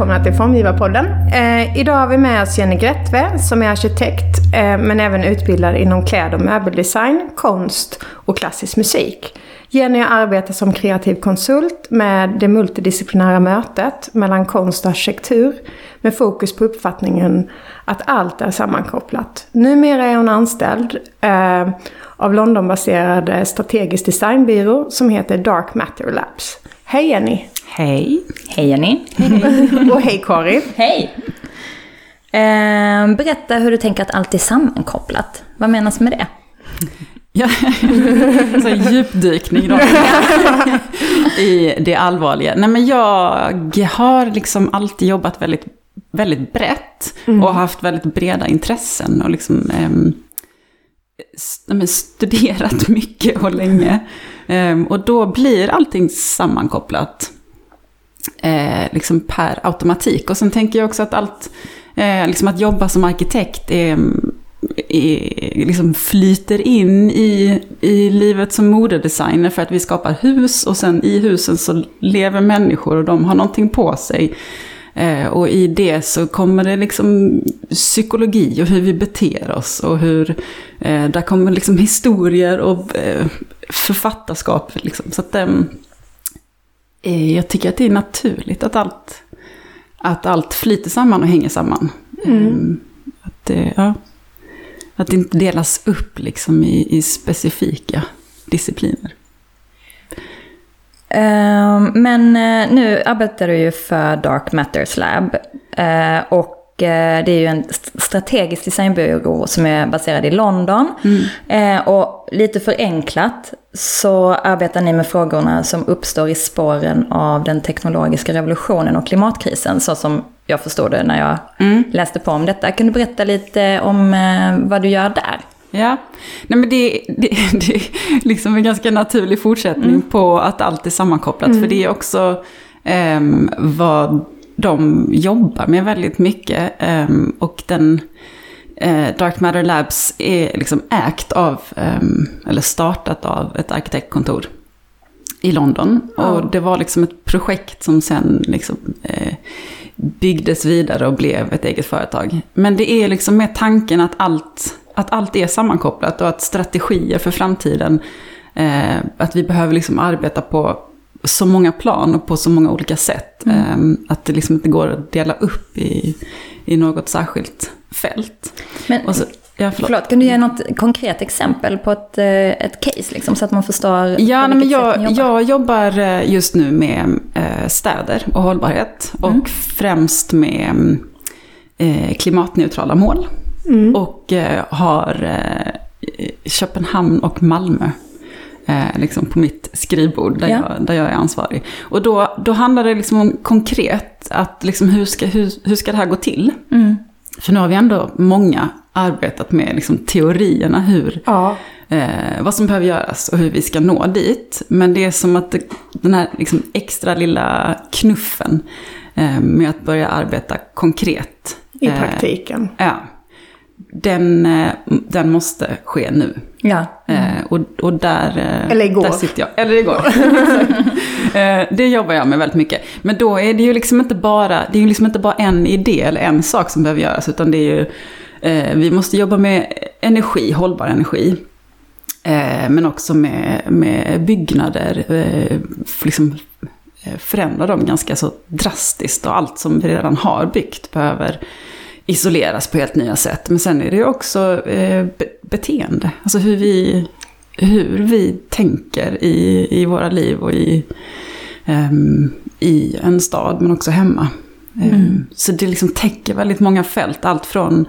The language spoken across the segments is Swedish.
välkomna till Formgivarpodden. Eh, idag har vi med oss Jenny Grättve som är arkitekt eh, men även utbildad inom kläd och möbeldesign, konst och klassisk musik. Jenny arbetar som kreativ konsult med det multidisciplinära mötet mellan konst och arkitektur med fokus på uppfattningen att allt är sammankopplat. Numera är hon anställd eh, av Londonbaserade strategisk designbyrå som heter Dark Matter Labs. Hej Jenny! Hej! Hej Jenny! och hej Kari! Hej! Eh, berätta hur du tänker att allt är sammankopplat. Vad menas med det? Ja, så djupdykning då. I det allvarliga. Nej men jag har liksom alltid jobbat väldigt, väldigt brett. Mm. Och haft väldigt breda intressen. Och liksom eh, studerat mycket och länge. Eh, och då blir allting sammankopplat. Eh, liksom per automatik. Och sen tänker jag också att allt, eh, liksom att jobba som arkitekt är liksom flyter in i, i livet som modedesigner för att vi skapar hus och sen i husen så lever människor och de har någonting på sig. Eh, och i det så kommer det liksom psykologi och hur vi beter oss och hur, eh, där kommer liksom historier och eh, författarskap. Liksom. Så att ehm, jag tycker att det är naturligt att allt, att allt flyter samman och hänger samman. Mm. Ehm, att, ja. Att det inte delas upp liksom i, i specifika discipliner. Uh, men uh, nu arbetar du ju för Dark Matters Lab. Och det är ju en strategisk designbyrå som är baserad i London. Mm. och lite förenklat så arbetar ni med frågorna som uppstår i spåren av den teknologiska revolutionen och klimatkrisen. Så som jag förstod det när jag mm. läste på om detta. Kan du berätta lite om eh, vad du gör där? Ja, Nej, men det, det, det är liksom en ganska naturlig fortsättning mm. på att allt är sammankopplat. Mm. För det är också eh, vad de jobbar med väldigt mycket. Eh, och den eh, Dark Matter Labs är liksom ägt av, ehm, eller startat av ett arkitektkontor i London. Ja. Och det var liksom ett projekt som sen liksom, eh, byggdes vidare och blev ett eget företag. Men det är liksom med tanken att allt, att allt är sammankopplat och att strategier för framtiden, eh, att vi behöver liksom arbeta på så många plan och på så många olika sätt. Mm. Eh, att det liksom inte går att dela upp i, i något särskilt fält. Men, så, Ja, förlåt. förlåt. kan du ge något konkret exempel på ett, eh, ett case liksom, så att man förstår Ja, nej, men jag, jobbar? jag jobbar eh, just nu med eh, städer och hållbarhet. Mm. Och främst med klimatneutrala mål. Mm. Och har Köpenhamn och Malmö liksom på mitt skrivbord där, ja. jag, där jag är ansvarig. Och då, då handlar det liksom om konkret, att liksom hur, ska, hur, hur ska det här gå till? Mm. För nu har vi ändå många arbetat med liksom, teorierna hur, ja. eh, vad som behöver göras och hur vi ska nå dit. Men det är som att det, den här liksom, extra lilla knuffen eh, med att börja arbeta konkret. I eh, praktiken. Ja. Den, eh, den måste ske nu. Ja. Mm. och, och där, Eller igår. där sitter jag. Eller igår. det jobbar jag med väldigt mycket. Men då är det ju liksom inte bara, det är ju liksom inte bara en idé eller en sak som behöver göras. Utan det är ju Eh, vi måste jobba med energi, hållbar energi. Eh, men också med, med byggnader. Eh, liksom förändra dem ganska så drastiskt. Och allt som vi redan har byggt behöver isoleras på helt nya sätt. Men sen är det ju också beteende. Alltså hur vi, hur vi tänker i, i våra liv och i, um, i en stad men också hemma. Mm. Så det liksom täcker väldigt många fält. Allt från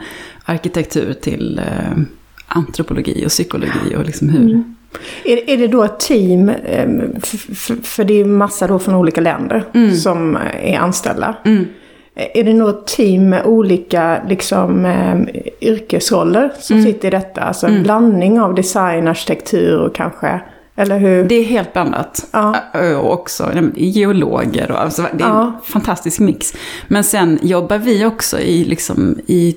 arkitektur till eh, antropologi och psykologi och liksom hur... Mm. Är, är det då ett team, eh, för det är massa då från olika länder mm. som är anställda. Mm. Är det något team med olika liksom, eh, yrkesroller som mm. sitter i detta? Alltså en mm. blandning av design, arkitektur och kanske eller hur? Det är helt blandat. Ja. Och också geologer och alltså, det är ja. en fantastisk mix. Men sen jobbar vi också i, liksom, i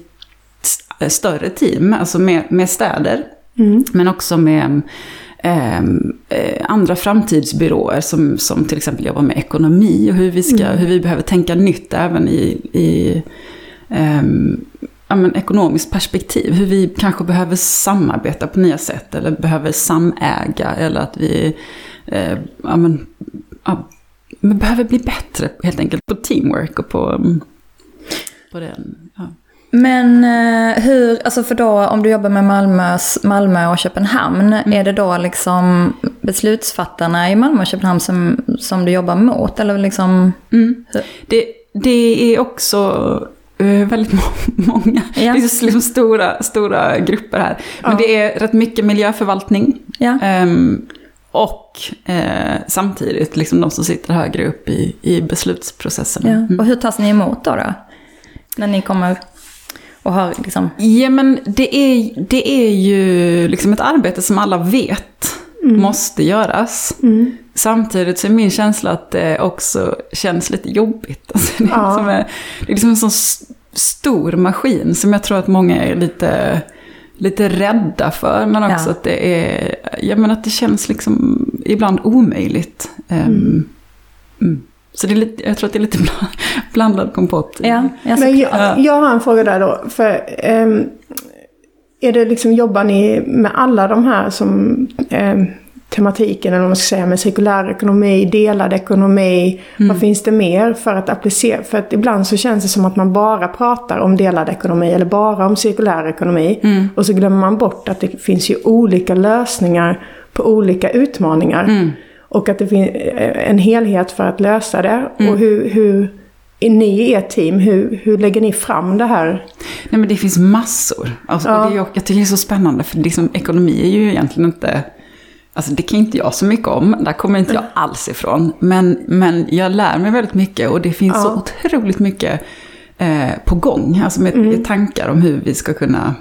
större team, alltså med, med städer. Mm. Men också med eh, andra framtidsbyråer som, som till exempel jobbar med ekonomi och hur vi, ska, hur vi behöver tänka nytt även i, i ehm, ja, men, ekonomiskt perspektiv. Hur vi kanske behöver samarbeta på nya sätt eller behöver samäga eller att vi eh, ja, men, ja, men behöver bli bättre helt enkelt på teamwork och på, mm, på den. Men eh, hur, alltså för då om du jobbar med Malmös, Malmö och Köpenhamn, är det då liksom beslutsfattarna i Malmö och Köpenhamn som, som du jobbar mot? Eller liksom, Mm. Det, det är också eh, väldigt må- många, Ja. det är liksom stora, stora grupper här. Men Ja. det är rätt mycket miljöförvaltning. ja. Ehm, och eh, samtidigt liksom de som sitter högre upp i, i beslutsprocesserna. ja. Mm. Och hur tas ni emot då? då? När ni kommer och har liksom, Ja men det är, det är ju liksom ett arbete som alla vet måste göras. Mm. Samtidigt så är min känsla att det också känns lite jobbigt. Alltså det, är Ja. liksom, en- det är liksom en sån stor maskin som jag tror att många är lite, lite rädda för. Men också Ja. att det är, ja men att det känns liksom ibland omöjligt. Ehm, mm. Så det är lite, jag tror att det är lite bland, blandad kompott. ja, ja, Men jag, jag har en fråga där då. För ehm, är det liksom, jobbar ni med alla de här som ehm, tematiken, eller vad man ska säga, med cirkulär ekonomi, delad ekonomi. Vad finns det mer för att applicera? För att ibland så känns det som att man bara pratar om delad ekonomi eller bara om cirkulär ekonomi. Och så glömmer man bort att det finns ju olika lösningar på olika utmaningar. Och att det finns en helhet för att lösa det. Och hur, hur är ni i ert team, hur, hur lägger ni fram det här? Nej men det finns massor. Alltså, Ja. det jag tycker det är så spännande för liksom, ekonomi är ju egentligen inte... Alltså det kan inte jag så mycket om, där kommer inte jag alls ifrån. Men, men jag lär mig väldigt mycket och det finns så otroligt mycket eh, på gång. Alltså med, med tankar om hur vi ska kunna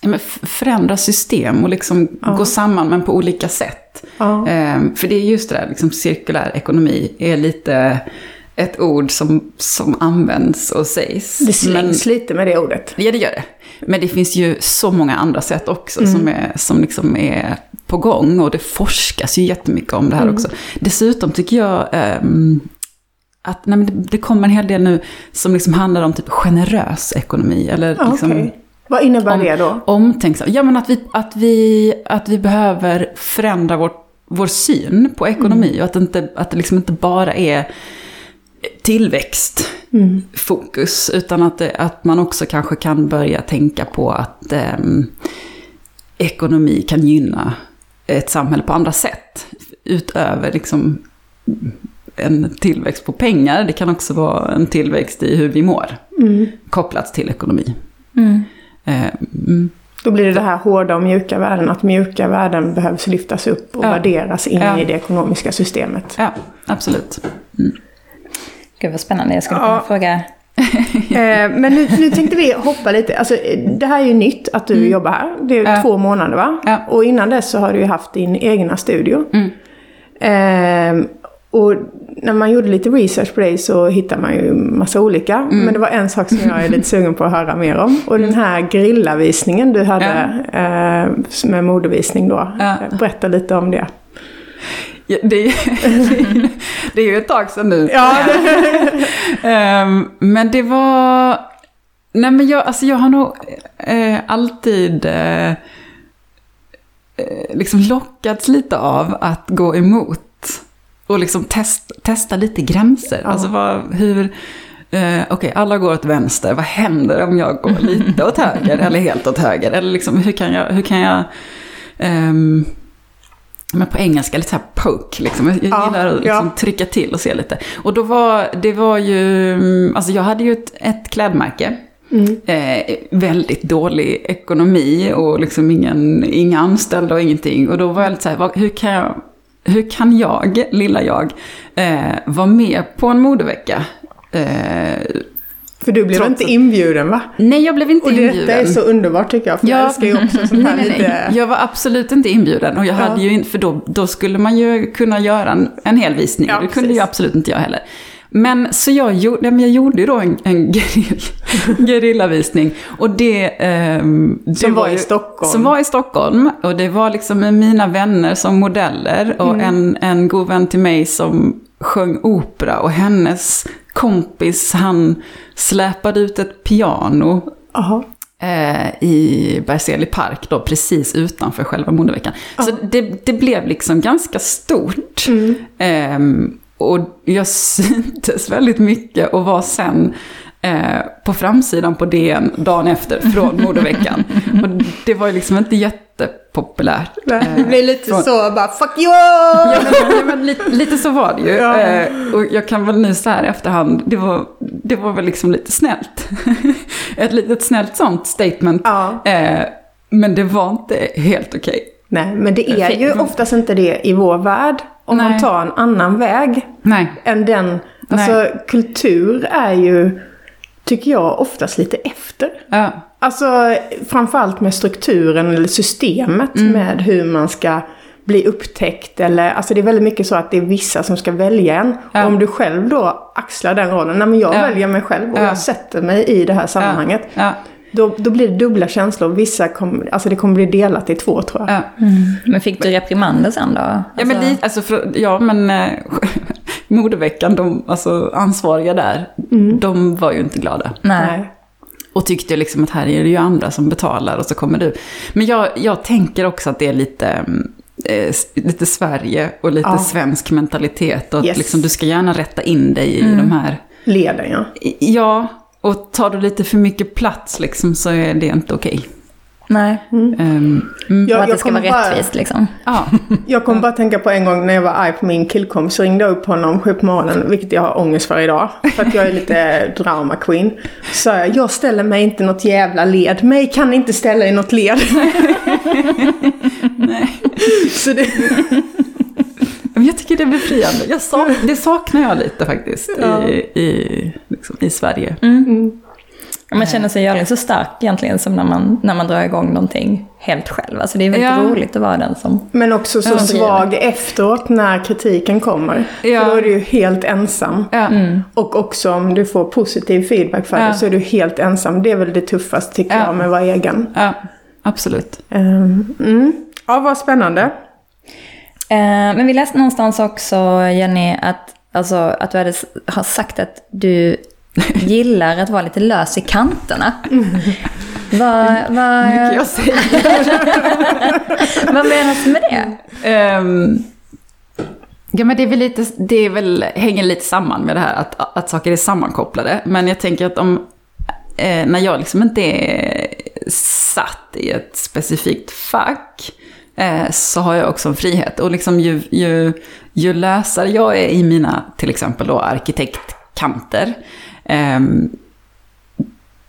ja, förändra system och liksom gå samman men på olika sätt. Ja. Eh, för det är just det där, liksom, cirkulär ekonomi är lite ett ord som, som används och sägs. Det slängs lite med det ordet. Ja, det gör det. Men det finns ju så många andra sätt också som, är, som liksom är på gång. Och det forskas ju jättemycket om det här också. Dessutom tycker jag ehm, att nej, men det, kommer en hel del nu som liksom handlar om typ generös ekonomi. Eller liksom, okej. Vad innebär det då? Omtänksam. Ja, men att vi, att vi, att vi behöver förändra vår, vår syn på ekonomi. Och att det, inte, att det liksom inte bara är tillväxtfokus. Utan att, det, att man också kanske kan börja tänka på att ehm, ekonomi kan gynna ett samhälle på andra sätt. Utöver liksom en tillväxt på pengar. Det kan också vara en tillväxt i hur vi mår. Kopplat till ekonomi. Mm. Mm. Då blir det det här hårda och mjuka värden. Att mjuka värden behövs lyftas upp och Ja. värderas in Ja. i det ekonomiska systemet. Ja, absolut. Gud vad spännande, jag skulle Ja. kunna fråga. Eh, men nu, nu tänkte vi hoppa lite. Alltså, det här är ju nytt att du jobbar här. Det är Ja. två månader va? Ja. Och innan dess så har du ju haft din egna studio. Mm. Eh, och när man gjorde lite research på dig så hittade man ju massa olika. Mm. Men det var en sak som jag är lite sugen på att höra mer om. Och den här grillavisningen du hade eh, med modevisning då. Ja. Berätta lite om det. Ja, det, är, det är ju ett tag sedan nu. Ja, Ehm, men det var... Nej men jag, alltså jag har nog eh, alltid eh, eh, liksom lockats lite av att gå emot. Och liksom test, testa lite gränser. Ja. Alltså vad, hur... Eh, Okej, alla går åt vänster. Vad händer om jag går lite åt höger eller helt åt höger? Eller liksom, hur kan jag... Hur kan jag ehm, men på engelska lite så här poke, liksom. Jag Ja, gillar att liksom ja. trycka till och se lite. Och då var, det var ju, mm, alltså jag hade ju ett, ett klädmärke. Mm. Eh, väldigt dålig ekonomi och liksom ingen, inga anställda och ingenting. Och då var jag lite så här, hur kan jag, hur kan jag, lilla jag, eh, vara med på en modevecka? Eh, För du blev inte inbjuden va? nej, jag blev inte Och inbjuden. detta är så underbart tycker jag. För jag Ja. älskar ju också sånt här Nej, nej, lite... nej. Jag var absolut inte inbjuden. Och jag Ja. hade ju inte, för då, då skulle man ju kunna göra en, en hel visning. Ja, det kunde ju absolut inte jag heller. Men så jag, gjorde, jag gjorde ju då en, en gerill, gerillavisning. Och det, ehm, det Som var i Stockholm. Som var i Stockholm. Och det var liksom med mina vänner som modeller. Och en, en god vän till mig som sjöng opera. Och hennes kompis, han släpade ut ett piano Jaha. eh, i Berzelii park då, precis utanför själva modeveckan. Så det, det blev liksom ganska stort. Ehm, och jag syntes väldigt mycket och var sen eh, på framsidan på DN dagen efter från modeveckan. och det var ju liksom inte jättepopulärt. Nej, Eh, Det blir lite från- så bara fuck you! Ja, men, men lite, lite så var det ju. Ja. Eh, och jag kan väl nu så här i efterhand, det var, det var väl liksom lite snällt. Ett litet snällt sånt statement. Ja. Men det var inte helt okej. Nej, men det är ju oftast inte det i vår värld. Om man Nej. tar en annan väg Nej. än den. Alltså kultur är ju, tycker jag, oftast lite efter. Ja. Alltså framförallt med strukturen eller systemet med hur man ska bli upptäckt eller, alltså det är väldigt mycket så att det är vissa som ska välja en. Ja. Och om du själv då axlar den rollen, nej men jag Ja. väljer mig själv och Ja. jag sätter mig i det här sammanhanget. Ja. Då, då blir det dubbla känslor. Vissa kommer, alltså det kommer bli delat i två tror jag. Ja. Men fick du reprimander sen då? Ja, Alltså- men, li, alltså, för, ja, men eh, modeveckan, de alltså, ansvariga där, de var ju inte glada. Nej. Och tyckte liksom att här är det ju andra som betalar och så kommer du. Men jag, jag tänker också att det är lite, mm, eh, lite Sverige och lite Ja. svensk mentalitet. Och att Yes. liksom, du ska gärna rätta in dig i de här... Leden ja. Ja, och tar du lite för mycket plats liksom, så är det inte okej. Nej. Ehm, mm, Jag- och att det ska kommer vara bara- rättvist liksom. ja. Jag kom bara tänka på en gång när jag var arg på min killkompis så ringde jag upp honom sju på morgonen, vilket jag har ångest för idag. För att jag är lite drama queen. Så jag, jag ställer mig inte något jävla led. Mig kan inte ställa i något led. Så det, Men jag tycker det är befriande. Jag sak, det saknar jag lite faktiskt Ja. i, i, liksom, i Sverige. Man känner sig ju aldrig så stark egentligen som när man, när man drar igång någonting helt själv. Alltså det är väldigt Ja. roligt att vara den som... men också så svag efteråt när kritiken kommer. Ja. För då är du ju helt ensam. Ja. Och också om du får positiv feedback för Ja. det så är du helt ensam. Det är väl det tuffaste tycker Ja. jag med att vara egen. ja, absolut. Ehm, mm. Ja, vad spännande. Eh, men vi läste någonstans också, Jenny, att, alltså, att du hade, har sagt att du gillar att vara lite lös i kanterna. Vad, vad, Mycket jag säger. vad menas med det? Ehm, ja, men det är väl lite, det är väl, hänger lite samman med det här att, att saker är sammankopplade. Men jag tänker att om, eh, när jag liksom inte är satt i ett specifikt fack, eh, så har jag också en frihet. Och liksom ju, ju, ju lösare jag är i mina, till exempel då arkitektkanter, ehm,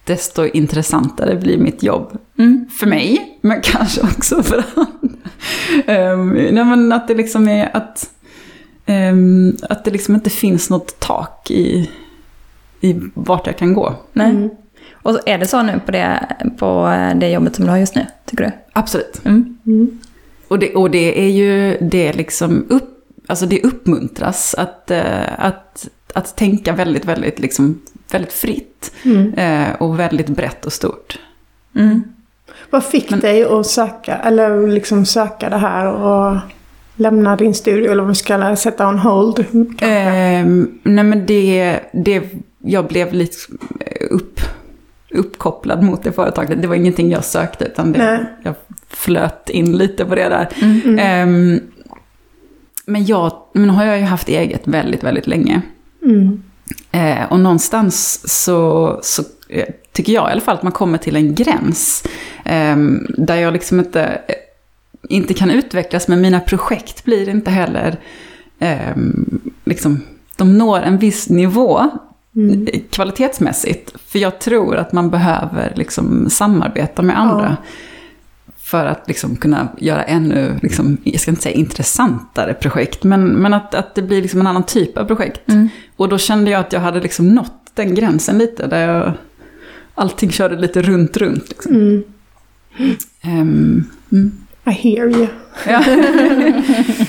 desto intressantare blir mitt jobb. För mig, men kanske också för andra. Um, nej men att det liksom är att, ehm, att det liksom inte finns något tak i, i vart jag kan gå. Nej. Och är det så nu på det, på det jobbet som du har just nu, tycker du? Absolut. Mm. Och det, och det är ju, det liksom upp, alltså det uppmuntras att, eh, att, att tänka väldigt, väldigt, liksom, väldigt fritt. Eh, och väldigt brett och stort. Mm. Vad fick dig att söka, eller liksom söka det här och lämna din studio, eller vad man ska sätta on hold? Ehm, nej men det, det, jag blev lite upp, uppkopplad mot det företaget. Det var ingenting jag sökte utan det, jag flöt in lite på det där. Mm. Ehm, men jag, men har jag ju haft eget väldigt, väldigt länge. Mm. Eh, och någonstans så, så eh, tycker jag i alla fall att man kommer till en gräns. ehm, där jag liksom inte, eh, inte kan utvecklas, men mina projekt blir inte heller... ehm, liksom, de når en viss nivå eh, kvalitetsmässigt. För jag tror att man behöver liksom samarbeta med andra. För att liksom kunna göra ännu, liksom, jag ska inte säga intressantare projekt, men, men att, att det blir liksom en annan typ av projekt. Och då kände jag att jag hade liksom nått den gränsen lite, där jag, allting körde lite runt, runt. Liksom. Mm. Ehm, mm. I hear you. Ja.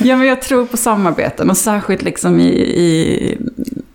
ja, men jag tror på samarbeten och särskilt liksom i, i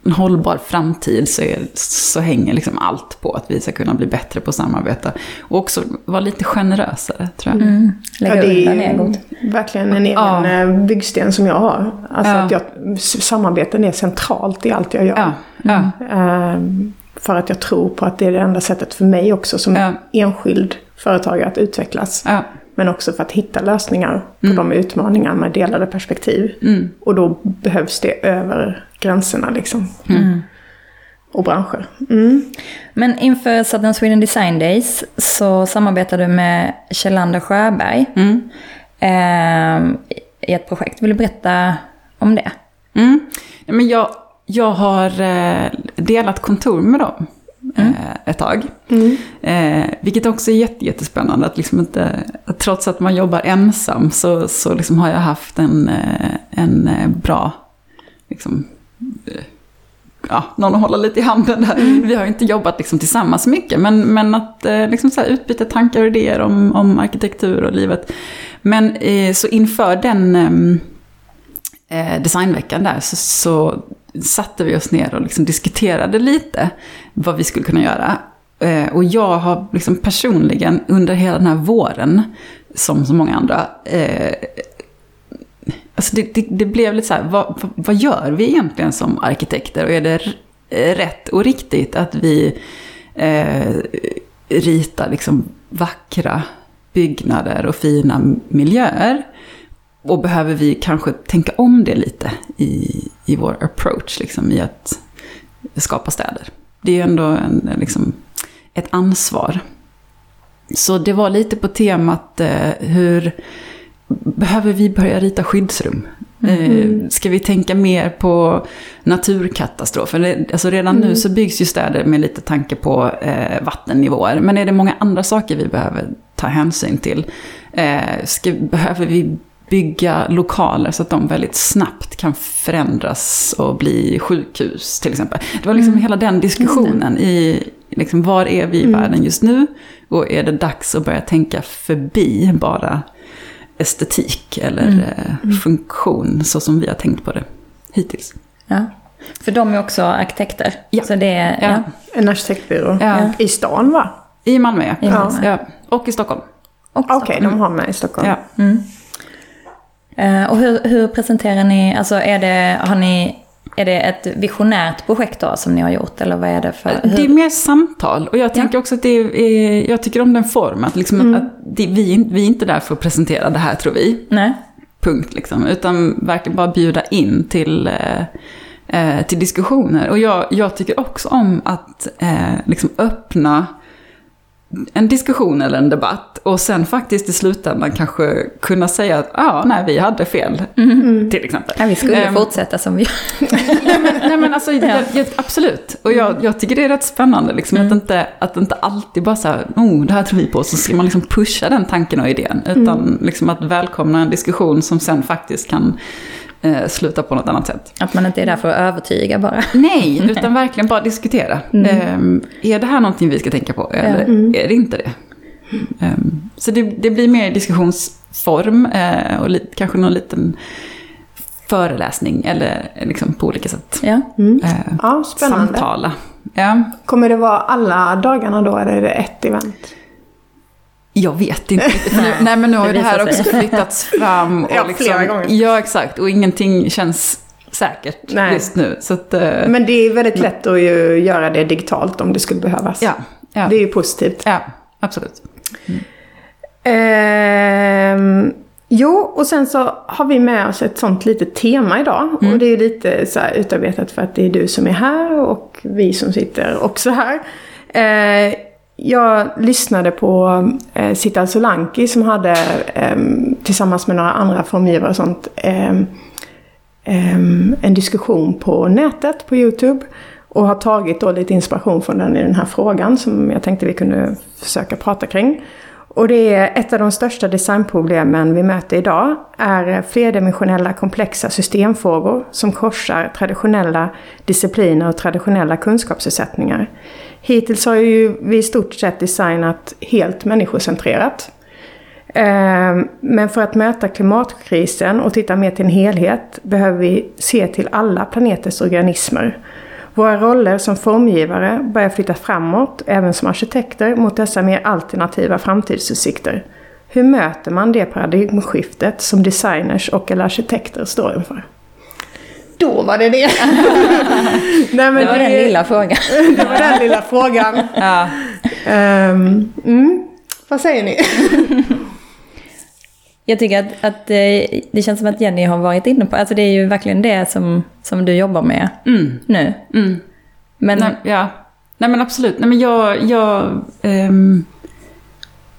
en hållbar framtid så, är, så hänger liksom allt på att vi ska kunna bli bättre på att samarbeta. Och också vara lite generösare, tror jag. Mm. Lägga Ja, det undan är egot. verkligen en egen Ja. eh, byggsten som jag har. Alltså Ja. att jag, samarbeten är centralt i allt jag gör. Ja, ja, Ehm, för att jag tror på att det är det enda sättet för mig också som Ja. enskild företagare att utvecklas. ja. Men också för att hitta lösningar på Mm. de utmaningar med delade perspektiv. Mm. Och då behövs det över gränserna liksom. Mm. Och branscher. Mm. Men inför Southern Sweden Design Days så samarbetade du med Kjellander Sjöberg Mm. ehm, i ett projekt. Vill du berätta om det? Mm. Men jag, jag har eh, delat kontor med dem eh, ett tag. Mm. Eh, vilket också är jätte, jättespännande. Att liksom inte, att trots att man jobbar ensam så, så liksom har jag haft en, eh, en eh, bra, liksom, eh, ja, någon att hålla lite i handen där. Vi har inte jobbat liksom tillsammans mycket, men, men att eh, liksom så utbyta tankar och idéer om, om arkitektur och livet. Men eh, så inför den ehm, eh, designveckan där så, så satte vi oss ner och liksom diskuterade lite vad vi skulle kunna göra. Eh, och jag har liksom personligen under hela den här våren, som så många andra, eh, alltså det, det, det blev lite så här, vad, vad- gör vi egentligen som arkitekter? Och är det eh, rätt och riktigt att vi eh, ritar liksom vackra byggnader och fina miljöer? Och behöver vi kanske tänka om det lite i, i vår approach, liksom, i att skapa städer? Det är ju ändå en, liksom, ett ansvar. Så det var lite på temat eh, hur behöver vi börja rita skyddsrum? Eh, ska vi tänka mer på naturkatastrofer? Alltså redan nu så byggs ju städer med lite tanke på eh, vattennivåer. Men är det många andra saker vi behöver ta hänsyn till? Eh, ska, behöver vi bygga lokaler så att de väldigt snabbt kan förändras och bli sjukhus till exempel? Det var liksom hela den diskussionen i liksom, var är vi i världen just nu? Och är det dags att börja tänka förbi bara estetik eller eh, funktion så som vi har tänkt på det hittills. Ja. För de är också arkitekter. Ja. Så det är, Ja. ja. En arkitektbyrå. Ja. I stan va? I Malmö, ja. I Malmö. ja. Och i Stockholm. Okej, de har med i Stockholm. Ja. Eh, och hur, hur presenterar ni, alltså är det, har ni, är det ett visionärt projekt då som ni har gjort? Eller vad är det för? Det är hur- mer samtal. Och jag tänker också att det är, jag tycker om den formen. Att, liksom att det, vi, vi är inte där för att presentera det här tror vi. Nej? Punkt liksom. Utan verkligen bara bjuda in till, eh, eh, till diskussioner. Och jag, jag tycker också om att eh, liksom öppna en diskussion eller en debatt och sen faktiskt i slutändan kanske kunna säga att ja, ah, nej, vi hade fel. Till exempel. Ja, vi skulle Ehm, fortsätta som vi nej, men, nej men alltså, jag, jag, absolut. Och jag, jag tycker det är rätt spännande liksom, att, inte, att inte alltid bara så här, oh, det här tror vi på, så ska man liksom pusha den tanken och idén. Utan liksom att välkomna en diskussion som sen faktiskt kan eh, sluta på något annat sätt. Att man inte är där för att övertyga bara. Nej, utan verkligen bara diskutera. Ehm, är det här någonting vi ska tänka på eller är det inte det? Ehm, så det, det blir mer diskussionsform eh, och li, kanske någon liten föreläsning eller liksom på olika sätt. Ja. Eh, Ja, spännande. samtala. Ja, Kommer det vara alla dagarna då eller är det ett event? Jag vet inte riktigt. Nu, nej men nu har ju Det det här också flyttats fram. Och Ja, liksom, flera gånger. Ja, exakt. Och ingenting känns säkert Nej. just nu. Så att, eh, Men det är väldigt lätt att ju göra det digitalt om det skulle behövas. ja, ja, Det är ju positivt. ja, absolut. Ehm, jo, och sen så har vi med oss ett sånt litet tema idag. Och det är lite så utarbetat för att det är du som är här och vi som sitter också här. Eh, jag lyssnade på eh, Sital Solanki som hade eh, tillsammans med några andra formgivare och sånt eh, en diskussion på nätet, på YouTube. Och har tagit då lite inspiration från den i den här frågan som jag tänkte vi kunde försöka prata kring. Och det är ett av de största designproblemen vi möter idag är flerdimensionella komplexa systemfrågor som korsar traditionella discipliner och traditionella kunskapsutsättningar. Hittills har ju vi i stort sett designat helt människocentrerat. Ehm, men för att möta klimatkrisen och titta mer till en helhet behöver vi se till alla planetens organismer. Våra roller som formgivare börjar flytta framåt, även som arkitekter, mot dessa mer alternativa framtidsutsikter. Hur möter man det paradigmskiftet som designers och eller arkitekter står inför? Då var det det. Nej, men det var det, den lilla frågan. det var den lilla frågan. Ja. Um, mm. Vad säger ni? Jag tycker att, att det, det känns som att Jenny har varit inne på, alltså det är ju verkligen det som, som du jobbar med Mm. nu. Mm. Men Nej, ja. Nej men absolut. Nej men jag... jag ehm,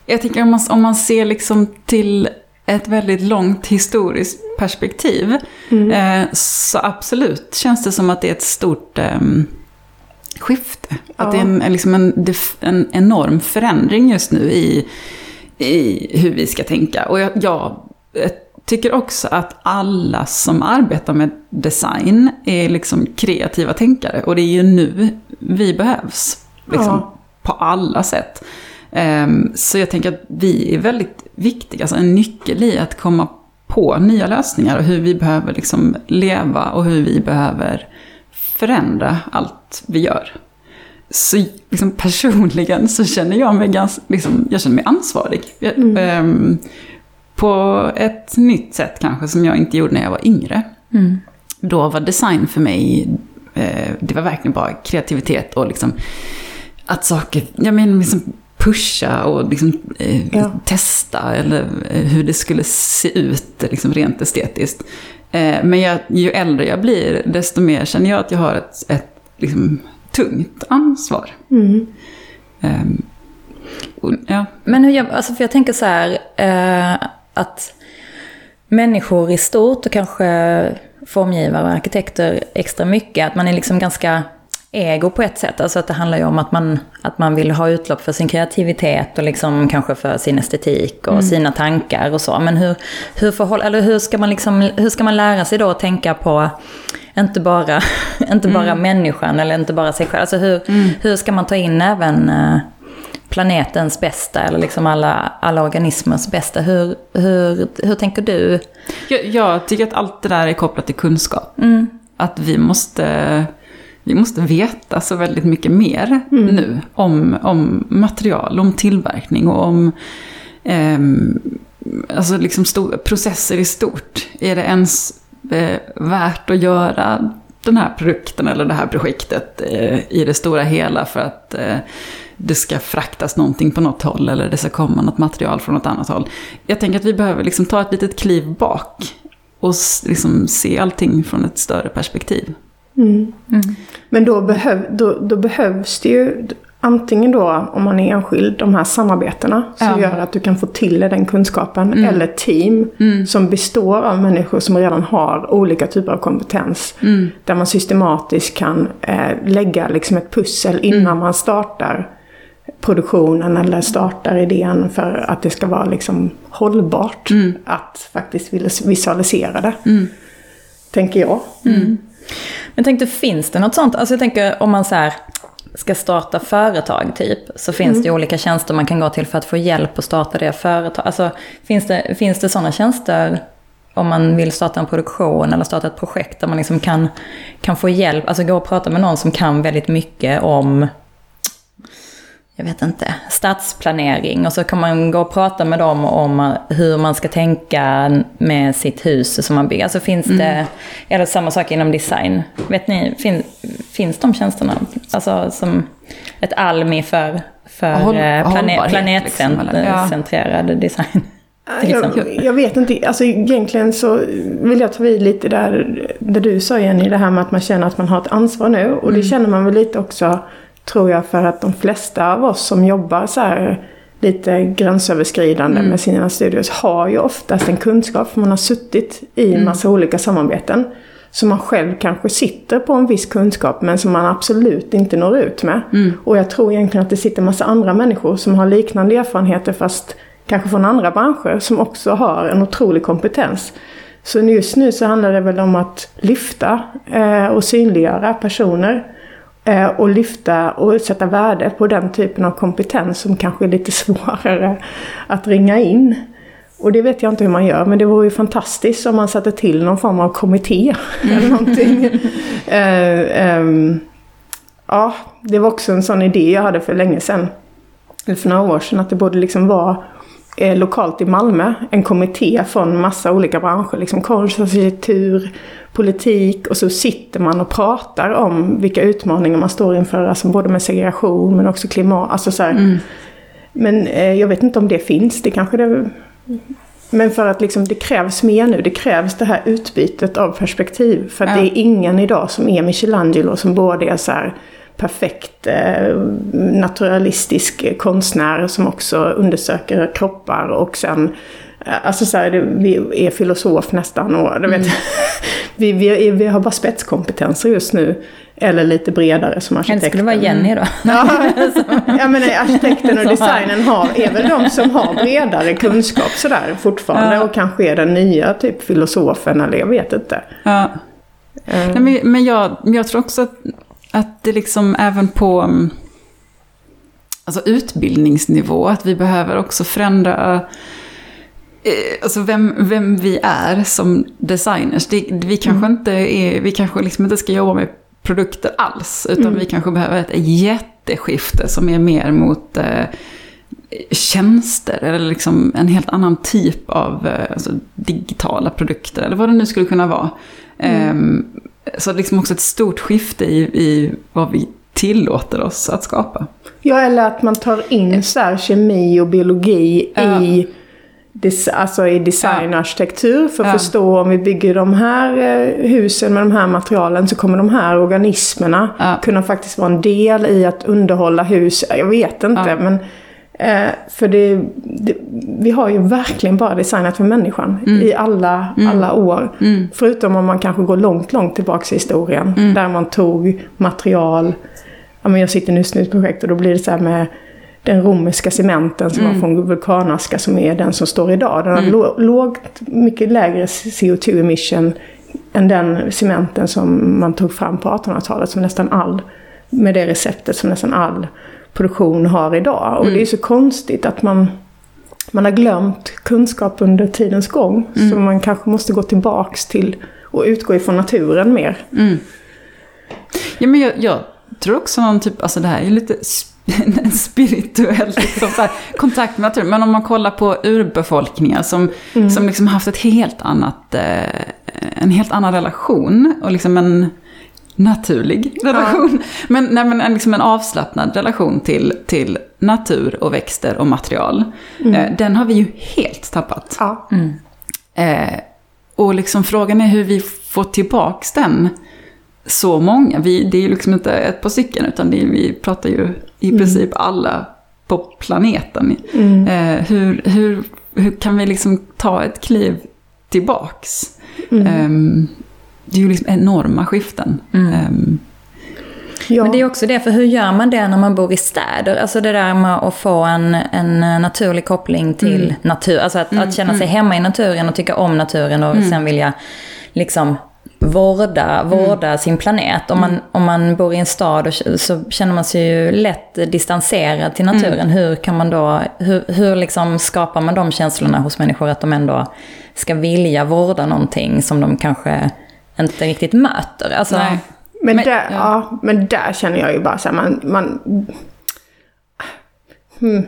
jag tänker om man, om man ser liksom till ett väldigt långt historiskt perspektiv. Eh, så absolut känns det som att det är ett stort ehm, skifte. Att det är en, liksom en, en enorm förändring just nu i, i hur vi ska tänka. Och jag, jag eh, tycker också att alla som arbetar med design är liksom kreativa tänkare. Och det är ju nu vi behövs. Liksom, Ja. På alla sätt. Ehm, så jag tänker att vi är väldigt viktiga, alltså en nyckel i att komma på nya lösningar och hur vi behöver liksom leva och hur vi behöver förändra allt vi gör. Så liksom personligen så känner jag mig ganska, liksom, jag känner mig ansvarig. Jag, ehm, på ett nytt sätt kanske som jag inte gjorde när jag var yngre. Mm. Då var design för mig, eh, det var verkligen bara kreativitet och liksom att saker, jag menar liksom pusha och liksom, eh, Ja. testa eller eh, hur det skulle se ut liksom rent estetiskt. Eh, men jag, ju äldre jag blir, desto mer känner jag att jag har ett, ett liksom, tungt ansvar. Mm. Ehm, och, ja. Men hur jag, alltså för jag tänker så här, eh, att människor i stort och kanske formgivare och arkitekter extra mycket, att man är liksom ganska ego på ett sätt. Alltså att det handlar ju om att man, att man vill ha utlopp för sin kreativitet och liksom kanske för sin estetik och sina tankar och så. Men hur, hur, förhåll, eller hur, ska man liksom, hur ska man lära sig då att tänka på inte bara, inte bara människan eller inte bara sig själv. Alltså hur, hur ska man ta in även eh, planetens bästa eller liksom alla, alla organismers bästa? Hur, hur, hur tänker du? Jag, jag tycker att allt det där är kopplat till kunskap. Mm. Att vi måste, vi måste veta så väldigt mycket mer nu om, om material, om tillverkning och om ehm, alltså liksom processer i stort. Är det ens eh, värt att göra den här produkten eller det här projektet eh, i det stora hela för att eh, det ska fraktas någonting på något håll eller det ska komma något material från något annat håll. Jag tänker att vi behöver liksom ta ett litet kliv bak och liksom se allting från ett större perspektiv. Mm. Men då, behöv, då, då behövs det ju antingen då, om man är enskild, de här samarbetena som Ja. gör att du kan få till dig den kunskapen. Eller team Mm. som består av människor som redan har olika typer av kompetens. Mm. Där man systematiskt kan eh, lägga liksom ett pussel innan Mm. man startar produktionen eller startar idén för att det ska vara liksom hållbart Mm. att faktiskt vis- visualisera det. Mm. Tänker jag. Jag tänkte, finns det något sånt? Alltså jag tänker om man så här ska starta företag typ, så finns det ju olika tjänster man kan gå till för att få hjälp att starta det företag. Alltså finns det, finns det sådana tjänster om man vill starta en produktion eller starta ett projekt där man liksom kan, kan få hjälp, alltså gå och prata med någon som kan väldigt mycket om jag vet inte, stadsplanering och så kan man gå och prata med dem om hur man ska tänka med sitt hus som man bygger. Alltså finns det, eller samma sak inom design. Vet ni, fin, finns de tjänsterna? Alltså som ett Almi för, för Håll- eh, plane, liksom, eller? Ja. planetcentrerad design. Jag, jag vet inte, alltså egentligen så vill jag ta vid lite där, där du sa Jenny, det här med att man känner att man har ett ansvar nu. Och det känner man väl lite också, tror jag, för att de flesta av oss som jobbar så här lite gränsöverskridande med sina studios har ju oftast en kunskap, för man har suttit i en massa olika samarbeten. Så man själv kanske sitter på en viss kunskap men som man absolut inte når ut med. Och jag tror egentligen att det sitter en massa andra människor som har liknande erfarenheter fast kanske från andra branscher som också har en otrolig kompetens. Så just nu så handlar det väl om att lyfta eh, och synliggöra personer. Eh, och lyfta och sätta värde på den typen av kompetens som kanske är lite svårare att ringa in. Och det vet jag inte hur man gör, men det vore ju fantastiskt om man satte till någon form av kommitté eller någonting. eh, ehm, ja, det var också en sån idé jag hade för länge sedan. Eller för några år sedan, att det borde liksom vara eh, lokalt i Malmö en kommitté från massa olika branscher. Liksom konst, arkitektur, politik. Och så sitter man och pratar om vilka utmaningar man står inför. Alltså både med segregation men också klimat. Alltså så här, Mm. Men eh, jag vet inte om det finns. Det kanske det... Men för att liksom, det krävs mer nu. Det krävs det här utbytet av perspektiv. För att Ja. det är ingen idag som är Michelangelo som både är så här perfekt eh, naturalistisk konstnär som också undersöker kroppar och sen eh, Alltså så här, det, vi är filosof nästan och du vet, vi, vi, är, vi har bara spetskompetenser just nu. Eller lite bredare som Det arkitekter. skulle vara Jenny då. Ja, ja men arkitekten och designen har, är väl de som har bredare kunskap sådär fortfarande. Ja. Och kanske är den nya typ filosofen eller jag vet inte. Ja. Eh, Nej, men, men jag, men jag tror också att, att det liksom även på mm, alltså utbildningsnivå, att vi behöver också förändra eh, Alltså vem, vem vi är som designers. Det, vi kanske inte är, vi kanske liksom inte ska jobba med produkter alls. Utan vi kanske behöver ett jätteskifte som är mer mot eh, tjänster. Eller liksom en helt annan typ av eh, alltså, digitala produkter. Eller vad det nu skulle kunna vara. Ehm, så liksom också ett stort skifte i, i vad vi tillåter oss att skapa. Ja, eller att man tar in så här kemi och biologi Ja. i, alltså i design och arkitektur. För att Ja. förstå om vi bygger de här eh, husen med de här materialen så kommer de här organismerna Ja. kunna faktiskt vara en del i att underhålla hus. Jag vet inte, men eh, för det, det, vi har ju verkligen bara designat för människan i alla, alla år. Mm. Förutom om man kanske går långt, långt tillbaka i historien. Mm. Där man tog material. Ja, men jag sitter just nu i ett projekt och då blir det så här med den romerska cementen som Mm. var från vulkanaska som är den som står idag. Den har lå- lågt, mycket lägre CO2 emission än den cementen som man tog fram på 1800-talet som nästan all, med det receptet som nästan all produktion har idag. Och det är så konstigt att man, man har glömt kunskap under tidens gång. Så man kanske måste gå tillbaks till och utgå ifrån naturen mer. Mm. Ja, men jag, jag tror också någon typ, alltså det här är lite en spirituell liksom, här, kontakt med naturen. Men om man kollar på urbefolkningar som, som liksom haft ett helt annat, eh, en helt annan relation och liksom en naturlig relation. Men, nej, men en, liksom en avslappnad relation till, till natur och växter och material. Eh, den har vi ju helt tappat. Ja. Eh, och liksom frågan är hur vi får tillbaks den så många. Vi, det är ju liksom inte ett på stycken utan det är, vi pratar ju i princip alla på planeten. Eh, hur, hur, hur kan vi liksom ta ett kliv tillbaks? Ehm, det är ju liksom enorma skiften. Ehm, Ja. Men det är också det, för hur gör man det när man bor i städer? Alltså det där med att få en, en naturlig koppling till natur. Alltså att, att känna sig hemma i naturen och tycka om naturen och sen vilja liksom vårda, vårda sin planet. Om man, om man bor i en stad och, så känner man sig ju lätt distanserad till naturen. Hur kan man då, hur, hur liksom skapar man de känslorna hos människor att de ändå ska vilja vårda någonting som de kanske inte riktigt möter? Alltså, nej. Men, Men- där, ja. ja. men där känner jag ju bara så här, man... man hmm.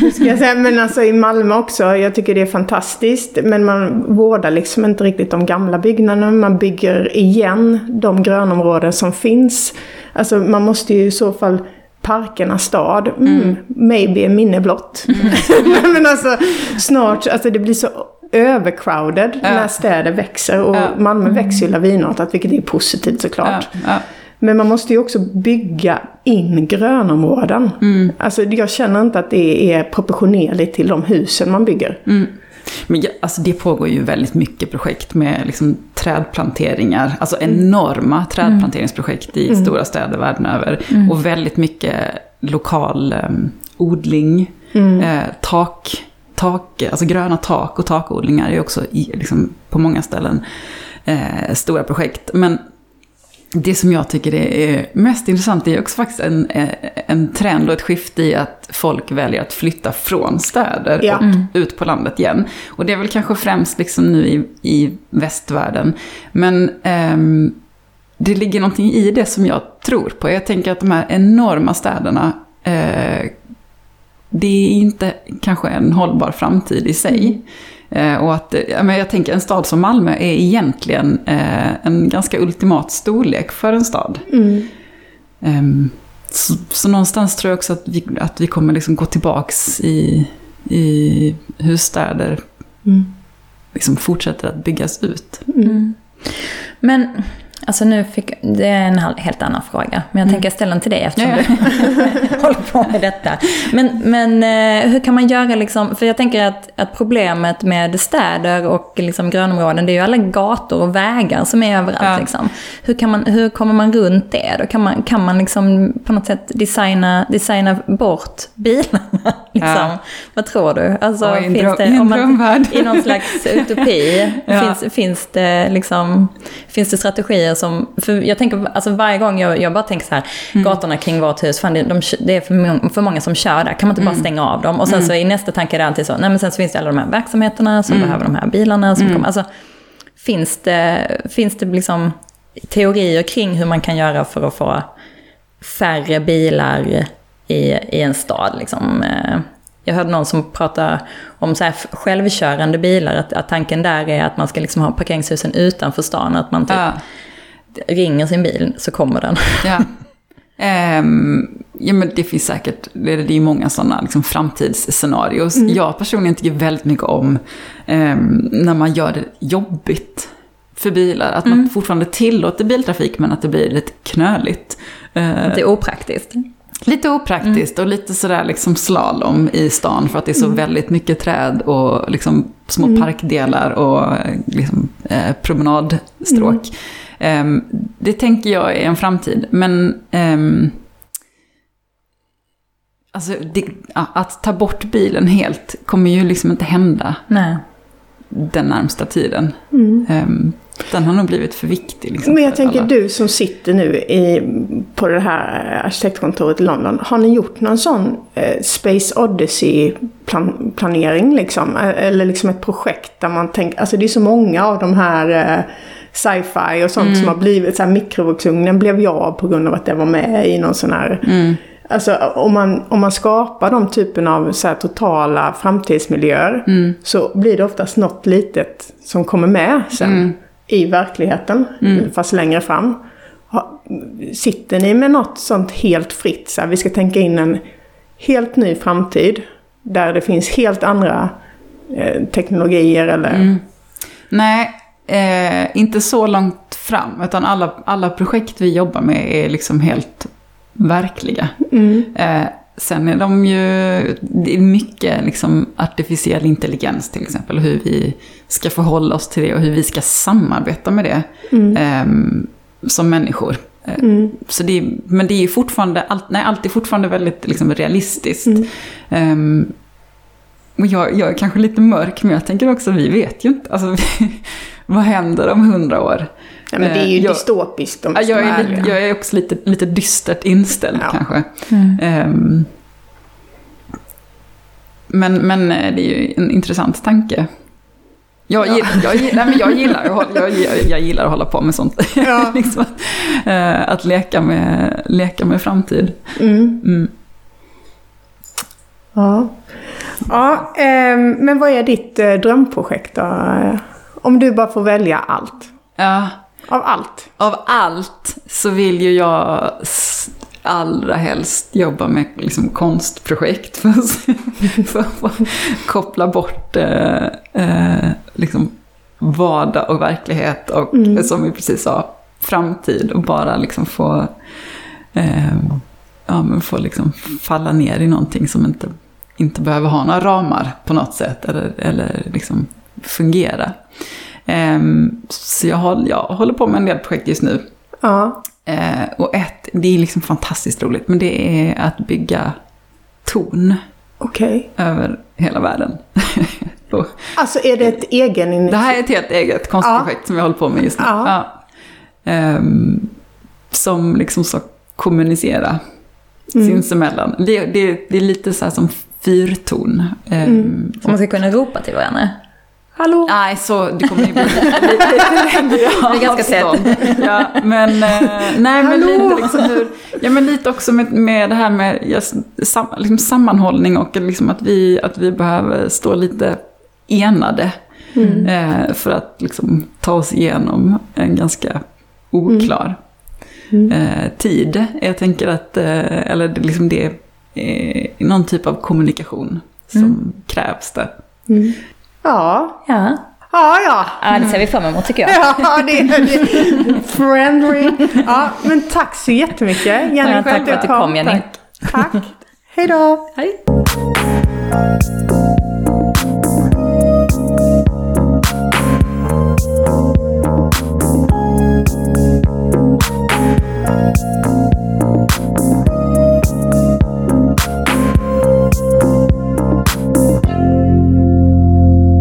Hur ska jag säga? Men alltså i Malmö också, jag tycker det är fantastiskt. Men man vårdar liksom inte riktigt de gamla byggnaderna. Man bygger igen de grönområden som finns. Alltså man måste ju i så fall parkernas stad, mm, maybe en minne blott. men alltså snart, alltså det blir så övercrowded när städer växer. Och Ja. Malmö växer ju lavinartat, vilket är positivt såklart. Ja, ja. Men man måste ju också bygga in grönområden. Alltså jag känner inte att det är proportionerligt till de husen man bygger. Men ja, alltså det pågår ju väldigt mycket projekt med liksom trädplanteringar. Alltså enorma trädplanteringsprojekt i stora städer världen över. Och väldigt mycket lokal eh, odling. Eh, tak, tak, alltså gröna tak och takodlingar är också i, liksom, på många ställen eh, stora projekt. Men det som jag tycker är mest intressant är också faktiskt en, eh, en trend och ett skifte i att folk väljer att flytta från städer Ja. och ut på landet igen. Och det är väl kanske främst liksom nu i, i västvärlden. Men ehm, det ligger någonting i det som jag tror på. Jag tänker att de här enorma städerna, eh, det är inte kanske en hållbar framtid i sig. Eh, och att, men jag tänker en stad som Malmö är egentligen eh, en ganska ultimat storlek för en stad. Mm. Ehm, så, så någonstans tror jag också att vi, att vi kommer liksom gå tillbaks i, i hur städer Mm. liksom fortsätter att byggas ut. Mm. Men, alltså nu fick, det är en helt annan fråga. Men jag tänker ställa den till dig eftersom Ja, du håller på med detta. Men, men eh, hur kan man göra liksom, för jag tänker att, att problemet med städer och liksom grönområden, det är ju alla gator och vägar som är överallt. Ja. Liksom. Hur, kan man, hur kommer man runt det? Då kan man, kan man liksom på något sätt designa, designa bort bilarna? Liksom? Ja. Vad tror du? Alltså, en finns dröm- det, om man-. I någon slags utopi. Finns, finns, det liksom, finns det strategier som... För jag tänker, alltså varje gång jag, jag bara tänker så här, Mm. gatorna kring vårt hus, fan det, de, det är för, för många som kör där, kan man inte Mm. bara stänga av dem? Och sen så i nästa tanke är det alltid så, nej men sen så finns det alla de här verksamheterna som Mm. behöver de här bilarna. Som kommer, alltså, finns det, finns det liksom teorier kring hur man kan göra för att få färre bilar i, i en stad? Liksom? Eh, Jag hörde någon som pratade om så självkörande bilar, att, att tanken där är att man ska liksom ha parkeringshusen utanför stan, att man typ Ja. Ringer sin bil så kommer den. Ja. Ehm, ja men det finns säkert, det är, det är ju många sådana liksom, framtidsscenarios. Jag personligen tycker väldigt mycket om ehm, när man gör det jobbigt för bilar. Att man fortfarande tillåter biltrafik men att det blir lite knöligt. Det är opraktiskt. Lite opraktiskt och lite sådär liksom slalom i stan för att det är så väldigt mycket träd och liksom små parkdelar och liksom, eh, promenadstråk. Ehm, det tänker jag är en framtid, men ehm, alltså, det, att ta bort bilen helt kommer ju liksom inte hända Nej. den närmsta tiden. Ehm, den har nog blivit för viktig. Liksom, Men jag tänker alla. du som sitter nu i, på det här arkitektkontoret i London. Har ni gjort någon sån eh, Space Odyssey-planering liksom? Eh, Eller liksom ett projekt där man tänker, alltså det är så många av de här eh, sci-fi och sånt som har blivit så här mikrovågsugnen blev jag av på grund av att det var med i någon sån här Alltså om man, om man skapar de typen av så här totala framtidsmiljöer så blir det oftast något litet som kommer med sen i verkligheten, fast längre fram. Sitter ni med något sånt helt fritt, så här, vi ska tänka in en helt ny framtid där det finns helt andra eh, teknologier eller... Nej, eh, inte så långt fram. Utan alla, alla projekt vi jobbar med är liksom helt verkliga. Eh, sen är de ju, det är mycket liksom artificiell intelligens till exempel. Hur vi ska förhålla oss till det och hur vi ska samarbeta med det eh, som människor. Eh, Så det, är- men det är fortfarande, allt, nej, allt är fortfarande väldigt liksom, realistiskt. Ehm, och jag, jag är kanske lite mörk, men jag tänker också, vi vet ju inte. Alltså, vad händer om hundra år? Ja, men det är ju Eh, jag- dystopiskt om jag, är, lite- jag är också lite, lite dystert inställd Ja. kanske. Ehm, men, men eh, det är ju en intressant tanke. Jag, Ja. gillar, jag, gillar, nej, men jag, gillar, att hålla- jag, jag, jag gillar att hålla på med sånt. Ja. liksom att, eh, att leka med, leka med framtid. Mm. Mm. Ja, ja ehm, men vad är ditt eh, drömprojekt då? Om du bara får välja allt. Ja, Av allt. av allt så vill ju jag allra helst jobba med liksom konstprojekt för att, för att koppla bort eh, eh, liksom vardag och verklighet och som vi precis sa, framtid och bara liksom få, eh, ja, men få liksom falla ner i någonting som inte, inte behöver ha några ramar på något sätt eller, eller liksom fungera. Ehm, så jag, håller- jag håller på med en del projekt just nu. Ja. Eh, och ett, det är liksom fantastiskt roligt, men det är att bygga torn Okej. över hela världen. Alltså är det ett egen det här är ett helt eget konstprojekt som jag håller på med just nu. Ja. Ja. Ehm, som liksom ska kommunicera sinsemellan. Det, det, det är lite så här som fyrtorn. Ehm, Så man ska kunna ropa till varandra. Hallå? Nej, så det kommer ju bli lite, lite längre Det är ganska avstånd. Ja, men, eh, nej, men Hallå? lite liksom hur, ja men lite också med, med det här med just, sam, liksom sammanhållning och liksom att, vi, att vi behöver stå lite enade. Eh, för att liksom ta oss igenom en ganska oklar eh, tid. Jag tänker att, eh, eller det- liksom det är någon typ av kommunikation som krävs där. Ja. Ja. Ja, ja. ja, det ser vi fram emot tycker jag. Ja, det är det. Friendly. Ja, men tack så jättemycket. Jenny, Ja, tack för att du kom, Jenny. Tack. Tack. Hej då. Hej.